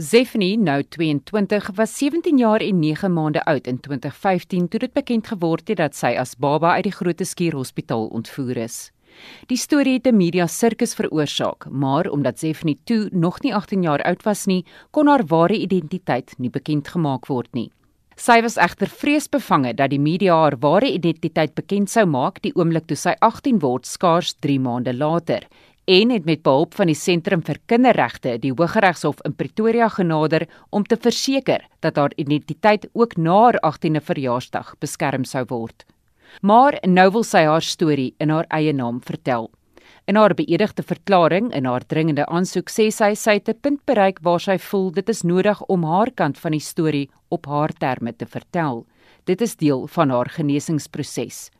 Zefni, nou 22, was 17 jaar en 9 maande oud in 2015 toe dit bekend geword het dat sy as baba uit die Groote Skuur Hospitaal ontvoer is. Die storie het 'n media sirkus veroorsaak, maar omdat Zefni toe nog nie 18 jaar oud was nie, kon haar ware identiteit nie bekend gemaak word nie. Sy was egter vreesbevange dat die media haar ware identiteit bekend sou maak die oomblik toe sy 18 word skaars 3 maande later en het met behulp van die Sentrum vir Kinderregte die Hooggeregshof in Pretoria genader om te verseker dat haar identiteit ook na haar 18de verjaarsdag beskerm sou word. Maar nou wil sy haar storie in haar eie naam vertel. In haar beëdigde verklaring in haar dringende aansoek sê sy sy het 'n punt bereik waar sy voel dit is nodig om haar kant van die storie op haar terme te vertel. Dit is deel van haar genesingsproses.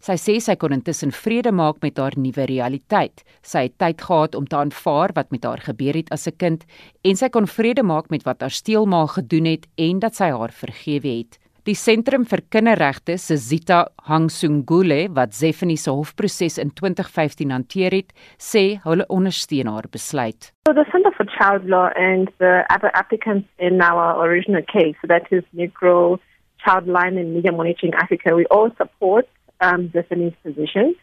Sy sê sy kon intussen vrede maak met haar nuwe realiteit. Sy het tyd gehad om te aanvaar wat met haar gebeur het as 'n kind en sy kon vrede maak met wat haar steelma gedoen het en dat sy haar vergewe het. Die Sentrum vir Kinderregte se Zita Hangsungule wat Zefanie se hofproses in 2015 hanteer het, sê hulle ondersteun haar besluit. So the Center for Child Law and the other applicants in our original case, that is Negro Childline and Media Monitoring Africa, we all support um, Zephanie's position.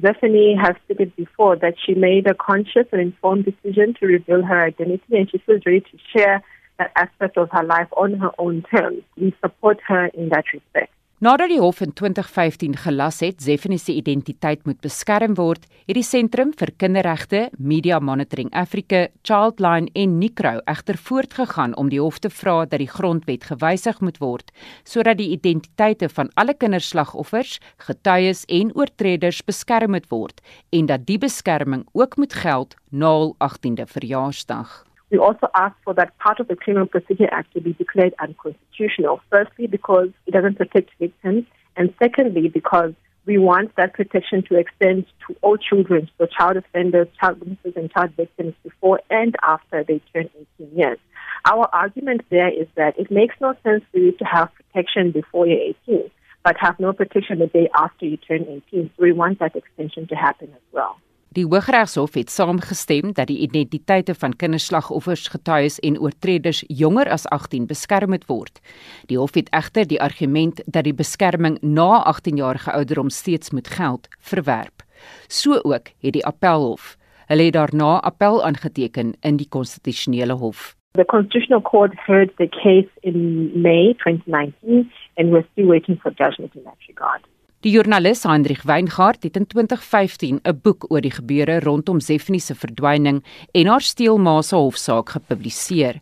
Zephanie has stated before that she made a conscious and informed decision to reveal her identity and she feels ready to share that aspect of her life on her own terms. We support her in that respect. Nadat die hof in 2015 gelas het Zephanie se identiteit moet beskerm word, het die Sentrum vir Kinderregte, Media Monitoring Africa, Childline en Nikro egter voortgegaan om die hof te vra dat die grondwet gewysig moet word sodat die identiteite van alle kinderslagoffers, getuies en oortreders beskerm moet word en dat die beskerming ook moet geld na hul 18de verjaarsdag. We also ask for that part of the Criminal Procedure Act to be declared unconstitutional. Firstly, because it doesn't protect victims, and secondly, because we want that protection to extend to all children, so child offenders, child witnesses, and child victims before and after they turn 18 years. Our argument there is that it makes no sense for you to have protection before you're 18, but have no protection the day after you turn 18. So we want that extension to happen as well. Die Hooggeregshof het saamgestem dat die identiteite van kinderslagoffers, getuies en oortreders jonger as 18 beskerm moet word. Die hof het egter die argument dat die beskerming na 18 jarige ouderdom steeds moet geld, verwerp. So ook het die Appelhof. Hulle het daarna appel aangeteken in die konstitusionele hof. The Constitutional Court heard the case in May 2019 and we're still waiting for judgment in that regard. Die joernalis Hendrik Weingart het in 2015 'n boek oor die gebeure rondom Zefnie se verdwyning en haar steelma se hofsaak gepubliseer.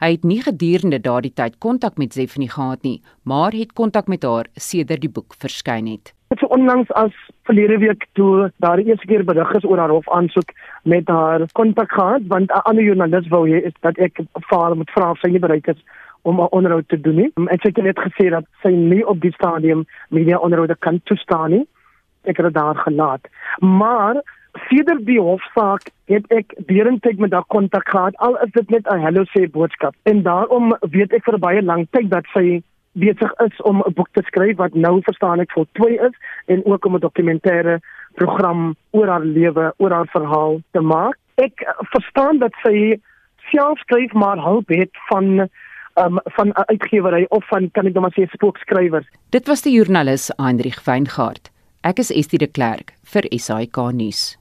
Hy het nie gedurende daardie tyd kontak met Zefnie gehad nie, maar het kontak met haar sedert die boek verskyn het. Dit so onlangs as verlede week toe daar die eerste keer berig is oor haar hofaansoek met haar kontak gehad want 'n ander joernalis wou hê dat ek vir haar moet vra of sy nie bereid is om 'n onderhoud te doen nie. En sy het net gesê dat sy nie op die stadium media onderhoude kan toestaan nie. Ek het dit daar gelaat. Maar sedert die hofsaak het ek deurentyd met haar kontak gehad al is dit net 'n hallo sê boodskap. En daarom weet ek vir baie lank tyd dat sy besig is om 'n boek te skryf wat nou verstaan ek voltooi is en ook om 'n dokumentêre program oor haar lewe, oor haar verhaal te maak. Ek verstaan dat sy self skryf maar hulp het van um, van 'n uitgewery of van kan ek nou maar sê spookskrywers. Dit was die joernalis Heinrich Weingart. Ek is Estie de Klerk vir SAK nuus.